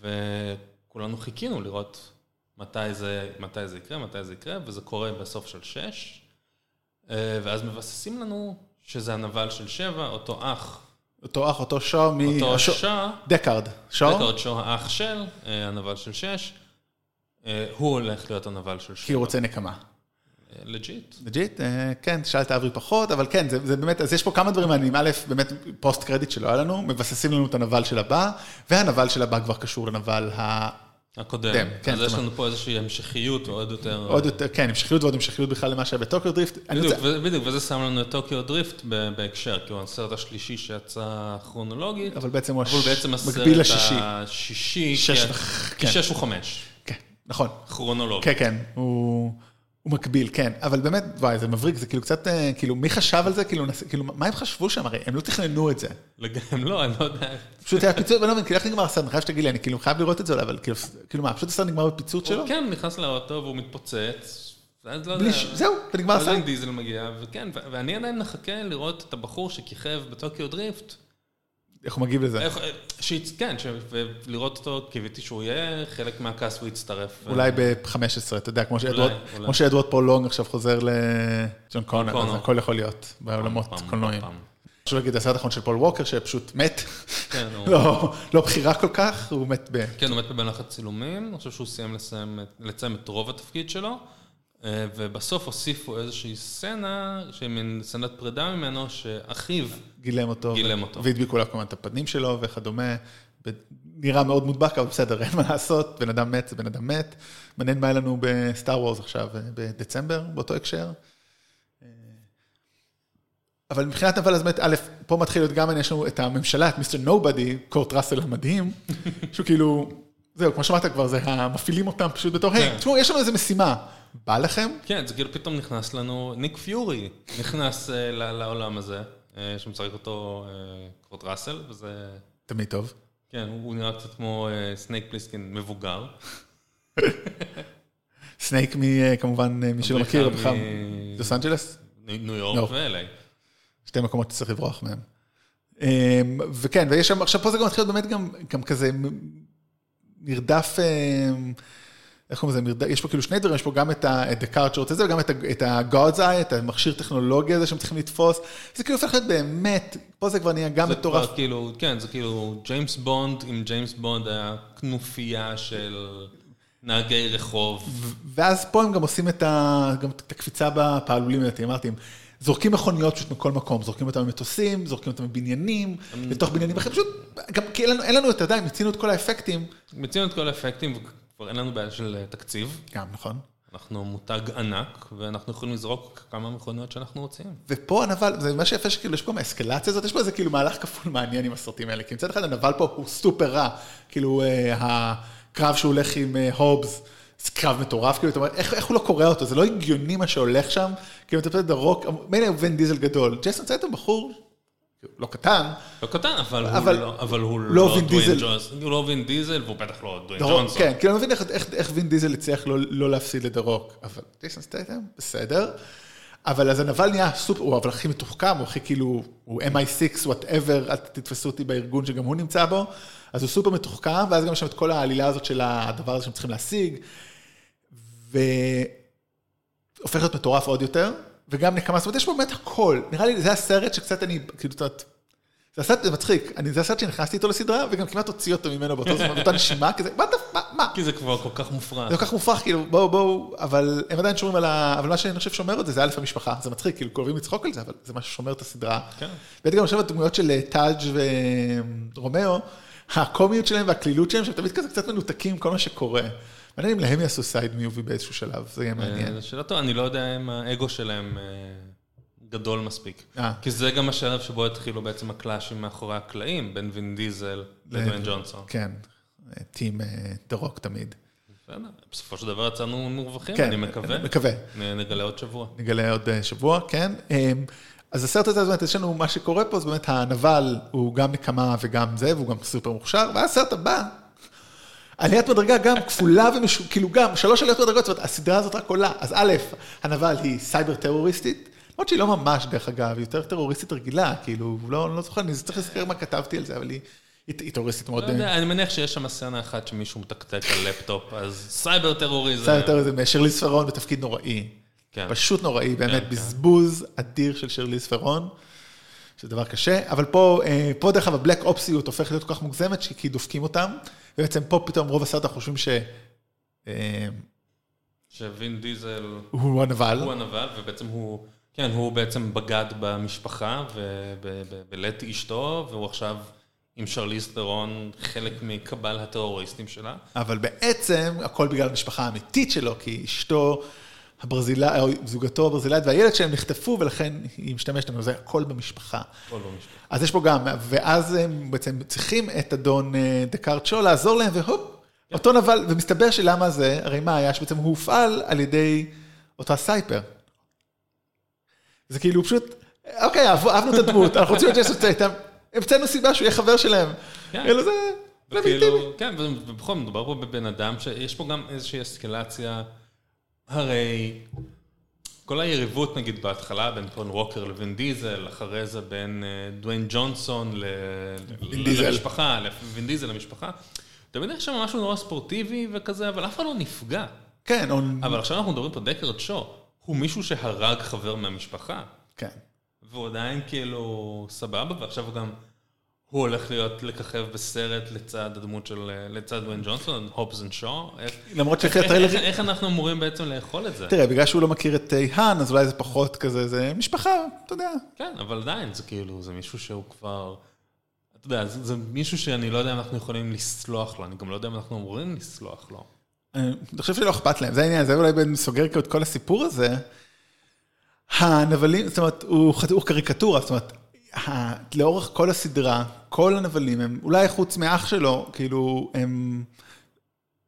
וכולנו חיכינו לראות מתי זה, מתי זה יקרה, מתי זה יקרה, וזה קורה בסוף של שש. אה, ואז מבססים לנו שזה הנבל של שבע, אותו אח, אותו אח, אותו שואו מ... אותו השו- שאה, דקארד. שואו? דקארד שואו האח של אה, הנבל של שש, אה, הוא הולך להיות הנבל של שבע. כי הוא רוצה נקמה. legit. legit, כן, שאלת אברי פחות, אבל כן, זה, זה באמת, אז יש פה כמה דברים מעניינים. א', באמת post credit שלא היה לנו, מבססים לנו את הנבל של הבא, והנבל של הבא כבר קשור לנבל ה... הקודם. כן, כן, אז יש לנו פה איזושהי המשכיות ועוד יותר... עוד יותר, כן, המשכיות ועוד המשכיות בכלל למה שהיה בטוקיו דריפט. בדיוק, רוצה- ו- בדיוק, וזה שם לנו את טוקיו דריפט בהקשר, כי הוא הסרט השלישי שיצא כרונולוגית, אבל בעצם הוא מקביל לשישי. השישי, שש כי- וח- כי כן. שש הוא חמש, כן, נכון. כרונולוגית. כן, כן, הוא... הוא מקביל, כן, אבל באמת, וואי, זה מבריק, זה כאילו קצת, אה, כאילו, מי חשב על זה? כאילו, נס- כאילו, מה הם חשבו שם? הרי הם לא תכננו את זה. לג- לא, אני לא יודע. פשוט היה פיצוץ, ואני לא מבין, כאילו, איך נגמר הסרט? אני חייב שתגיד לי, אני כאילו חייב לראות את זה, אבל כאילו, כאילו מה, פשוט הסרט נגמר בפיצוץ שלו? כן, נכנס לאוטו והוא מתפוצץ. לא זהו, ונגמר הסרט. דיזל מגיע, וכן, ואני עדיין מחכה לראות את הבחור שכיכב בטוקיו דריפט. איך הוא מגיב לזה? איך- שיצ- כן, ש- ולראות אותו, קיוויתי שהוא יהיה חלק מה cast והוא יצטרף. אולי ב-15, אתה יודע, כמו אולי. כמו שאדוארד פרלונג עכשיו חוזר לג'ון קונר, אז. הכל יכול להיות בעולמות קולנועים. חשוב להגיד, הסרט האחרון של פול ווקר, שפשוט מת, כן, הוא- לא לא בחירה כל כך, הוא מת ב... כן, הוא מת בלחץ צילומים, אני חושב שהוא סיים לסיים לצלם את רוב התפקיד שלו, ובסוף הוסיפו איזושהי סצנה, שהיא מין סצנת פרידה ממנו, שאחיו, גילם אותו. גילם אותו. והדביקו לה כמובן את הפנים שלו וכדומה. נראה מאוד מודבק, אבל בסדר, אין מה לעשות, בן אדם מת זה בן אדם מת. מעניין מה היה לנו בסטאר וורס עכשיו, אה, בדצמבר, באותו הקשר. אה, אבל מבחינת אבל אז באמת, א', פה מתחיל להיות גם, יש לנו את הממשלה, את מיסטר נובדי, קורט ראסל המדהים, שהוא כאילו, זהו, כמו שאמרת כבר, זה המפעילים אותם פשוט בתור, היי, כן. תשמעו, יש לנו איזה משימה, בא לכם? כן, זה כאילו פתאום נכנס לנו, ניק פיורי נכנס אה, לעולם הזה, אה, שמשחק אותו אה, קורט ראסל, וזה, תמיד טוב. כן, הוא נראה קצת כמו סנייק פליסקין מבוגר. סנייק, מ- כמובן, מי שלא מכיר, בכלל, לוס אנג'לס? ניו לא. יורק ו-LA. שתי מקומות שצריך לברוח מהם. אמ, וכן, ויש שם, עכשיו פה זה גם מתחיל להיות באמת גם, גם כזה מ- נרדף, אמ, איך קוראים לזה, יש פה כאילו שני דברים, יש פה גם את ה- את ה-card short הזה, וגם את את ה-God's Eye, את המכשיר טכנולוגיה הזה שהם צריכים לתפוס. זה כאילו הופך להיות באמת, פה זה כבר נהיה גם זה מטורף. כבר כאילו, כן, זה כאילו ג'יימס בונד, אם ג'יימס בונד היה כנופיה של נהגי רחוב. ואז פה הם גם עושים את, ה, גם את הקפיצה בפעלולים האלה, אמרתי, הם זורקים מכוניות פשוט מכל מקום, זורקים אותם ממטוסים, זורקים אותם מבניינים, לתוך בניינים אחרים, פשוט, גם כי אין לנו, אין לנו, אתה יודע, מיצינו את כל האפקטים. מיצינו את כל האפקטים, וכבר אין לנו בעיה של אה, תקציב. גם, נכון. אנחנו מותג ענק, ואנחנו יכולים לזרוק כמה מכוניות שאנחנו רוצים. ופה הנבל, זה מה שיפה שכאילו יש פה מהאסקלציה הזאת, יש פה איזה כאילו מהלך כפול מעניין עם הסרטים האלה, כי מצד אחד הנבל פה הוא סופר רע, כאילו אה, הקרב שהוא הולך עם אה, הובס, זה קרב מטורף, כאילו, אתה אומר, איך, איך הוא לא קורא אותו, זה לא הגיוני מה שהולך שם, כאילו, אתה יודע, דה רוק, מילא הוא ון דיזל גדול, ג'ייסון סטייטם בחור, לא קטן, לא קטן, אבל, אבל הוא, לא, אבל הוא לא לא, וין דיזל. הוא לא וין דיזל, והוא בטח לא דוויין דה רוק, ג'ונסון. כן, כאילו, אני מבין איך, איך, איך וין דיזל הצליח לא, לא להפסיד לדה רוק, אבל ג'ייסון סטייטם, בסדר. אבל אז הנבל נהיה סופר, הוא אבל הכי מתוחכם, הוא הכי כאילו, הוא MI6, whatever, אל תתפסו אותי בארגון שגם הוא נמצא בו, אז הוא סופר מתוחכם, ואז גם יש שם את כל העלילה הזאת של הדבר הזה שהם צריכים להשיג, והופך להיות מטורף עוד יותר, וגם נקמה, זאת אומרת, יש באמת הכל, נראה לי, זה הסרט שקצת אני, כאילו, יודעת, זה הסרט, זה מצחיק, אני, זה הסרט שנכנסתי איתו לסדרה, וגם כמעט הוציא אותו ממנו באותו זמן, באותה נשימה, כזה, מה, אתה- מה, מה? כי זה כבר כל כך מופרך. זה כל כך מופרך, כאילו, בואו, בואו, אבל הם עדיין שומרים על ה... אבל מה שאני חושב שומר את זה, זה א' המשפחה, זה מצחיק, כאילו, קרובים לצחוק על זה, אבל זה מה ששומר את הסדרה. כן. והייתי גם חושב על דמויות של אה, טאג' ורומאו, הקומיות שלהם והקלילות שלהם, שהם תמיד כזה קצת מנותקים, כל מה שקורה. מעניין אם להם יעשו side movie באיזשהו שלב, זה יהיה מעניין. אה, שאלה טובה, אני לא יודע אם האגו שלהם אה, גדול מספיק. אה. כי זה גם השלב שבו התחילו בעצם הקלאשים מאחורי הקלעים, בין וין דיזל לדוויין ג'ונסון. כן, team דה רוק תמיד. בסופו של דבר יצאנו מורווחים, כן, אני מקווה. נגלה עוד שבוע. נגלה עוד שבוע, כן. אמ, אז הסרט הזה, באמת, יש לנו, מה שקורה פה, זה באמת הנבל הוא גם נקמה וגם זה, והוא גם סופר מוכשר, והסרט הבא, עליית מדרגה גם כפולה ומש... כאילו גם, שלוש עליות מדרגות, זאת אומרת, הסדרה הזאת רק עולה. אז א', הנבל היא סייבר טרוריסטית, למרות שהיא לא ממש, דרך אגב, היא יותר טרוריסטית רגילה, כאילו, לא, לא זוכר, אני צריך לזכר מה כתבתי על זה, אבל היא, היא, טרוריסטית מאוד... לא יודע, אני מניח שיש שם סצנה אחת שמישהו מתקתק על לפטופ, אז סייבר טרוריזם. סייבר טרוריזם, שרליס פרון בתפקיד נוראי. כן. פשוט נוראי, באמת כן. בזבוז אדיר של שרליס פרון, שזה דבר קשה, אבל פה, אה, פה דרך אגב, הבלק אופסיות הופכת להיות כל כך מוגזמת, ש- כי דופקים אותם, ובעצם פה פתאום רוב הסרט אנחנו חושבים שהוא שווין דיזל הנבל, הוא הנבל, ובעצם הוא, כן, הוא בעצם בגד במשפחה ובלט אשתו, והוא עכשיו עם שרליז תרון חלק מקבל הטרוריסטים שלה. אבל בעצם הכל בגלל המשפחה האמיתית שלו, כי אשתו זוגתו הברזילאית והילד שלהם נחטפו, ולכן היא משתמשת לנו, זה הכל במשפחה. הכל במשפחה. אז יש פה גם, ואז הם בעצם צריכים את אדון אה, דקארט שו לעזור להם, והופ, אותו נבל, ומסתבר שלמה זה, הרי מה היה, שבעצם הוא הופעל על ידי אותו הסייפר. זה כאילו פשוט, אוקיי, אהב- אהבנו את הדמות, אנחנו רוצים את ג'ייסון סטייטם, המצאנו סיבה שהוא יהיה חבר שלהם. כן. כאילו זה. וכאילו, כן, ובכל מדובר פה בבן אדם שיש פה גם איזושהי אסקלציה, הרי כל היריבות נגיד בהתחלה בין פון ווקר לבין דיזל, אחרי זה בין אה, דוויין ג'ונסון ל-. למשפחה, לבין דיזל למשפחה, תמיד יש שם משהו נורא ספורטיבי וכזה, אבל אף אחד לא נפגע. כן. אבל עכשיו אנחנו מדברים פה דקרד שו, הוא מישהו שהרג חבר מהמשפחה. כן. והוא עדיין כאילו סבבה, ועכשיו הוא גם, הוא הולך להיות לככב בסרט לצד הדמות של, לצד דוויין ג'ונסון, Hobbs and Shaw. למרות שלפי איך, הטריילר... איך, אנחנו אמורים בעצם לאכול את זה? תראה, בגלל שהוא לא מכיר את אה, האן, אז אולי זה פחות כזה, זה משפחה, אתה יודע. כן, אבל עדיין זה כאילו, זה מישהו שהוא כבר, אתה יודע, זה, זה מישהו שאני לא יודע אם אנחנו יכולים לסלוח לו, אני גם לא יודע אם אנחנו אמורים לסלוח לו. אני חושב שלא אכפת להם, זה העניין, זה אולי סוגר כאילו את כל הסיפור הזה. הנבלים, זאת אומרת, הוא, הוא קריקטורה, זאת אומרת, לאורך כל הסדרה, כל הנבלים הם, אולי חוץ מאח שלו, כאילו, הם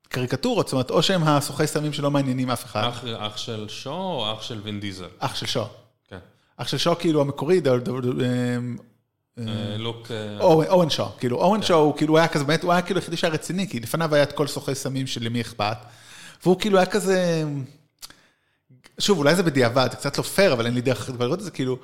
קריקטורות, זאת אומרת, או שהם הסוחי סמים שלא מעניינים אף אחד. אח, אח של שואו או אח של וין דיזל? אח של שו. כן. אח של שו, כאילו, המקורי, ד- ד- ד- אמ, אה, לוק... אה, אורן, שו, כאילו אורן שו, הוא כאילו היה כזה, באמת, הוא היה כאילו היחידי שהיה רציני, כי לפניו היה את כל סוחי סמים שלמי אכפת, והוא כאילו היה כזה, שוב, אולי זה בדיעבד, זה קצת לא פייר, אבל אין לי דרך לראות את זה, כאילו,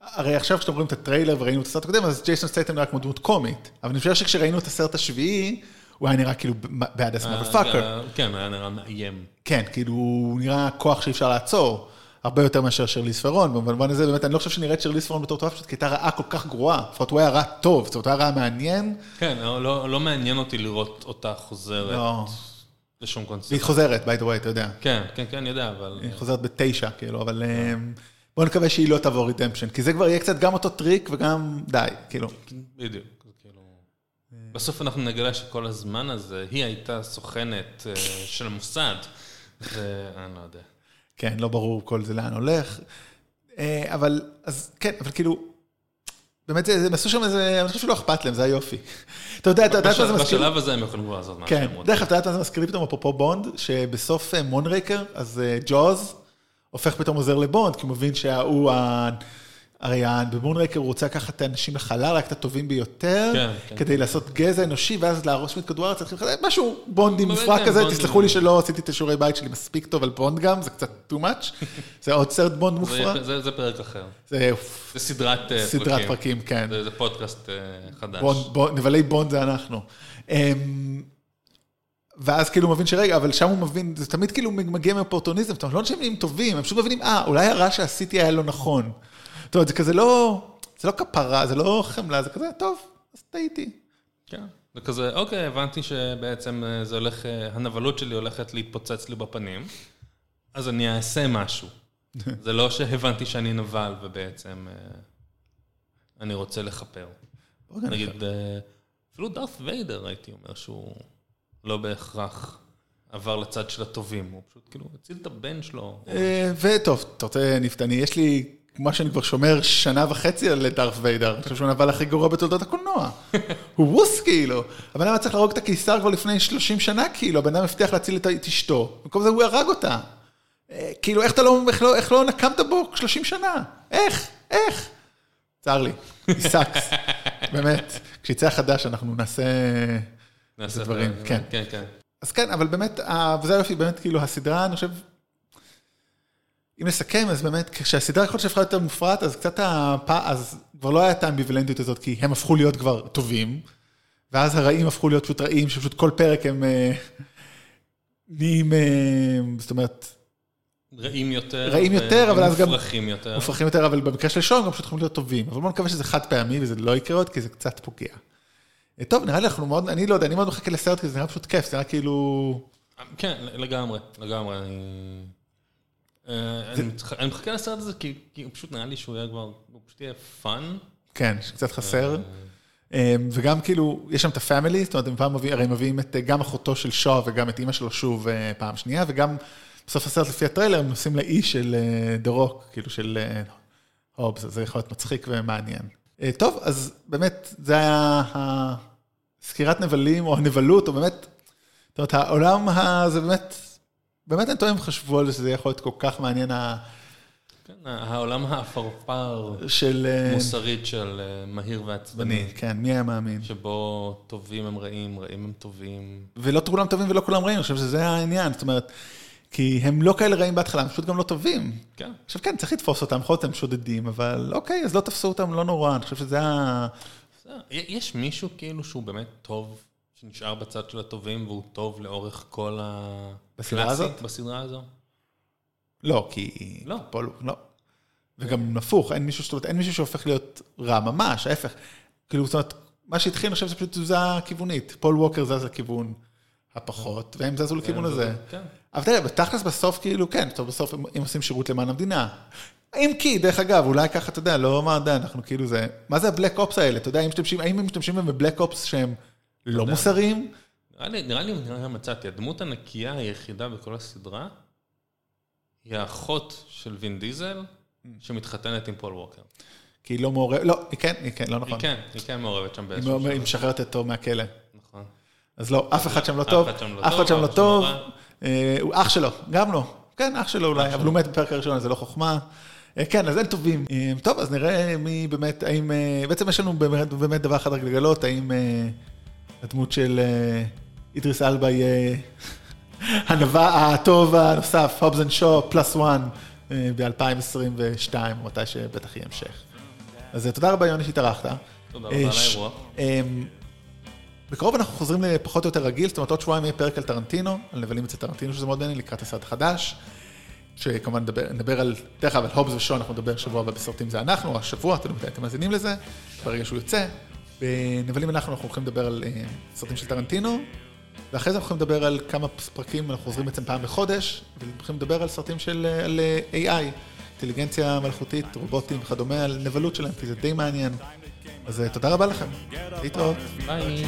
הרי עכשיו כשאתם רואים את הטריילר וראינו את הסרט הקודם, אז ג'ייסון סטייטם נראה כמו דמות קומית, אבל אני חושב שכשראינו את הסרט השביעי, הוא היה נראה כאילו bad אה, ass motherfucker. אה, כן, היה נראה מאיים. כן, כאילו, הוא נראה כוח שאי אפשר לעצור, הרבה יותר מאשר שרליז ת'רון, במובן הזה באמת, אני לא חושב שנראית שרליז ת'רון בתור טובה, פשוט כי הייתה רעה כל כך גרועה, לפחות הוא היה רע טוב, זאת אומרת, הוא היה רע מעניין, כן, לא, לא, לא מעניין אותי לראות אותה חוזרת לא. לשום והיא קונספט. חוזרת, by the way, אתה יודע. כן, כן, כן, אני יודע, אבל... היא חוזרת בתשע, כאילו, אבל בוא נקווה שהיא לא תעבור redemption, כי זה כבר יהיה קצת גם אותו טריק וגם די, כאילו. בדיוק, כאילו... בסוף אנחנו נגלה שכל הזמן הזה, היא הייתה סוכנת אה, של המוסד, ואני לא יודע. כן, לא ברור כל זה לאן הולך. אה, אבל, אז כן, אבל כאילו, באמת, הם עשו שם איזה, אני חושב שלא אכפת להם, זה היופי. אתה יודע, אתה יודע מה זה מזכיר? בשלב הזה הם יכולים כבר לעשות מה כן, שהם רוצים. דרך אגב, אתה יודע מה זה מזכיר לי פתאום, אפרופו בונד, שבסוף אה, מונרייקר, אז ג'וז הופך פתאום עוזר לבונד, כי הוא מבין שההוא, הרי במונרייקר הוא רוצה לקחת את האנשים לחלל, רק את הטובים ביותר, כן, כן. כדי לעשות גזע אנושי, ואז להרוס את כדור הארץ, משהו בונדי מופרע כן, כזה. תסלחו לי שלא עשיתי את השיעורי בית שלי מספיק טוב על בונד גם, זה קצת too much, זה עוד סרט בונד מופרע, זה, פרק אחר. זה סדרת אה, סדרת פרקים, כן. זה, פודקאסט אה, חדש. נבלי בונד זה אנחנו. ואז כאילו הוא מבין שרגע, אבל שם הוא מבין, זה תמיד כאילו מגיע מאופורטוניזם, זאת אומרת, לא אנשים נהיים טובים, הם פשוט מבינים, אה, אולי הרע שעשיתי היה לא נכון. זאת אומרת, זה כזה לא, זה לא כפרה, זה לא חמלה, זה כזה, טוב, אז טעיתי. כן. זה כזה, אוקיי, הבנתי שבעצם אה, זה הולך, אה, הנבלות שלי הולכת להתפוצץ לי בפנים, אז אני אעשה משהו. זה לא שהבנתי שאני נבל ובעצם אה, אני רוצה לכפר. נגיד, אפילו דארף ויידר הייתי אומר שהוא לא בהכרח עבר לצד של הטובים, הוא פשוט כאילו הציל את הבן שלו. אה, וטוב, אתה רוצה נפתני, יש לי, מה שאני כבר שומר שנה וחצי על דארף ויידר, אני חושב שהוא הנבל הכי גרוע בתולדות הקולנוע. הוא ווס כאילו, הבן אדם צריך להרוג את הקיסר כבר לפני 30 שנה כאילו, הבן אדם הבטיח להציל את אשתו, במקום זה הוא הרג אותה. אה, כאילו, איך אתה לא, איך לא, איך לא נקמת בו 30 שנה? איך? איך? צר לי, sucks, באמת. כשיצא החדש אנחנו נעשה... נעשה דברים, את- כן. כן, כן. אז כן, אבל באמת, וזה היופי, באמת, כאילו, הסדרה, אני חושב, אם נסכם, אז באמת, כשהסדרה להיות שהפכה יותר מופרעת, אז קצת הפ... אז כבר לא הייתה האמביוולנטיות הזאת, כי הם הפכו להיות כבר טובים, ואז הרעים הפכו להיות פשוט רעים, שפשוט כל פרק הם אה, נהיים, אה, זאת אומרת, רעים יותר. רעים יותר, אבל אז גם- מופרכים יותר. מופרכים יותר, אבל במקרה של שואו גם פשוט יכולים להיות טובים. אבל בוא נקווה שזה חד פעמי וזה לא יקרה עוד, כי זה קצת פוגע. אה, טוב, נראה לי אנחנו מאוד, אני לא יודע, אני מאוד מחכה לסרט, כי זה נראה פשוט כיף, זה נראה כאילו... כן, לגמרי, לגמרי. אני, אה, אני מתח- אני מחכה לסרט הזה כי כי הוא פשוט נראה לי שהוא יהיה כבר, הוא פשוט יהיה fun. כן, שקצת חסר. אה, וגם כאילו, יש שם את ה family, זאת אומרת, הם פעם מביאים, הרי מביאים את, גם אחותו של שואו וגם את אימא שלו שוב פעם שנייה, וגם בסוף הסרט לפי הטריילר הם נוסעים לאי של דה רוק, כאילו של הובס, אז זה יכול להיות מצחיק ומעניין. אה, טוב, אז באמת, זה היה הסקירת נבלים, או הנבלות, או באמת, זאת אומרת, העולם הזה באמת באמת אני טועה אם חשבו על זה שזה יכול להיות כל כך מעניין כן, העולם העפרפר של... אה, מוסרית של אה, מהיר ועצבני, בני, כן, מי היה מאמין? שבו טובים הם רעים, רעים הם טובים. ולא כולם טובים ולא כולם רעים, אני חושב שזה העניין, זאת אומרת, כי הם לא כאלה רעים בהתחלה, הם פשוט גם לא טובים. כן. עכשיו כן, צריך לתפוס אותם, יכול להיות הם שודדים, אבל אוקיי, אז לא תפסו אותם, לא נורא, אני חושב שזה ה... בסדר. יש מישהו כאילו שהוא באמת טוב, שנשאר בצד של הטובים והוא טוב לאורך כל ה... בסדרה? הזאת? בסדרה הזו? לא, כי... לא. פול, לא. וגם הפוך, אין מישהו, זאת אומרת, אין מישהו שהופך להיות רע ממש, ההפך. כאילו, זאת אומרת, מה שהתחיל, אני חושב, זה פשוט תזוזה כיוונית. פול ווקר זז לכיוון הפחות, והם זזו לכיוון הזה. כן. אבל תראה, בתכלס בסוף, כאילו, כן, טוב, בסוף הם, עושים שירות למען המדינה. אם כי, דרך אגב, אולי ככה, אתה יודע, לא מה, יודע, אנחנו כאילו זה... מה זה הבלק אופס האלה? אתה יודע, האם משתמשים, האם הם משתמשים בהם בבלק אופס שהם לא. מוסריים? נראה לי, נראה לי, נראה מצאתי, הדמות הנקייה היחידה בכל הסדרה היא האחות של וין דיזל שמתחתנת עם פול ווקר. כי היא לא מעורבת, לא, היא כן, היא כן, לא נכון. היא כן, היא כן מעורבת שם באיזשהו מעורבת- היא. משחררת אותו מהכלא. נכון. אז לא, אף אחד שם לא טוב, אף אחד שם לא טוב. אה, הוא אח שלו, גם לא. כן, אח שלו אולי, אבל הוא מת בפרק הראשון, אז זה לא חוכמה. אה, כן, אז אין טובים. אה, טוב, אז נראה מי באמת, האם... בעצם יש לנו באמת, באמת דבר אחד רק לגלות, האם הדמות של אידריס אלבה יהיה הנבל הטוב הנוסף, Hobbs and Shaw, plus one, ב-2022, או מתי שבטח יהיה המשך. אז תודה רבה, יוני, שהתארחת. תודה רבה על. אמ, בקרוב אנחנו חוזרים לפחות או יותר רגיל, זאת אומרת עוד שבועיים יהיה פרק על טרנטינו, על נבלים אצל טרנטינו שזה מאוד מעניין, לקראת הסרט החדש. שכמובן נדבר, נדבר על, דרך אגב, על הובס ושון, אנחנו נדבר שבוע הבא בסרטים זה אנחנו, השבוע, תלוי מתי אתם מאזינים לזה, ברגע שהוא יוצא. בנבלים אנחנו, אנחנו הולכים לדבר על אה, סרטים של טרנטינו, ואחרי זה אנחנו הולכים לדבר על כמה פרקים, אנחנו חוזרים בעצם פעם בחודש, והולכים לדבר על סרטים של על אה, AI, אינטליגנציה מלאכותית, רובוטים וכדומה, על נבלות שלהם, כי זה די מעניין. אז אה, תודה רבה לכם. להתראות. ביי.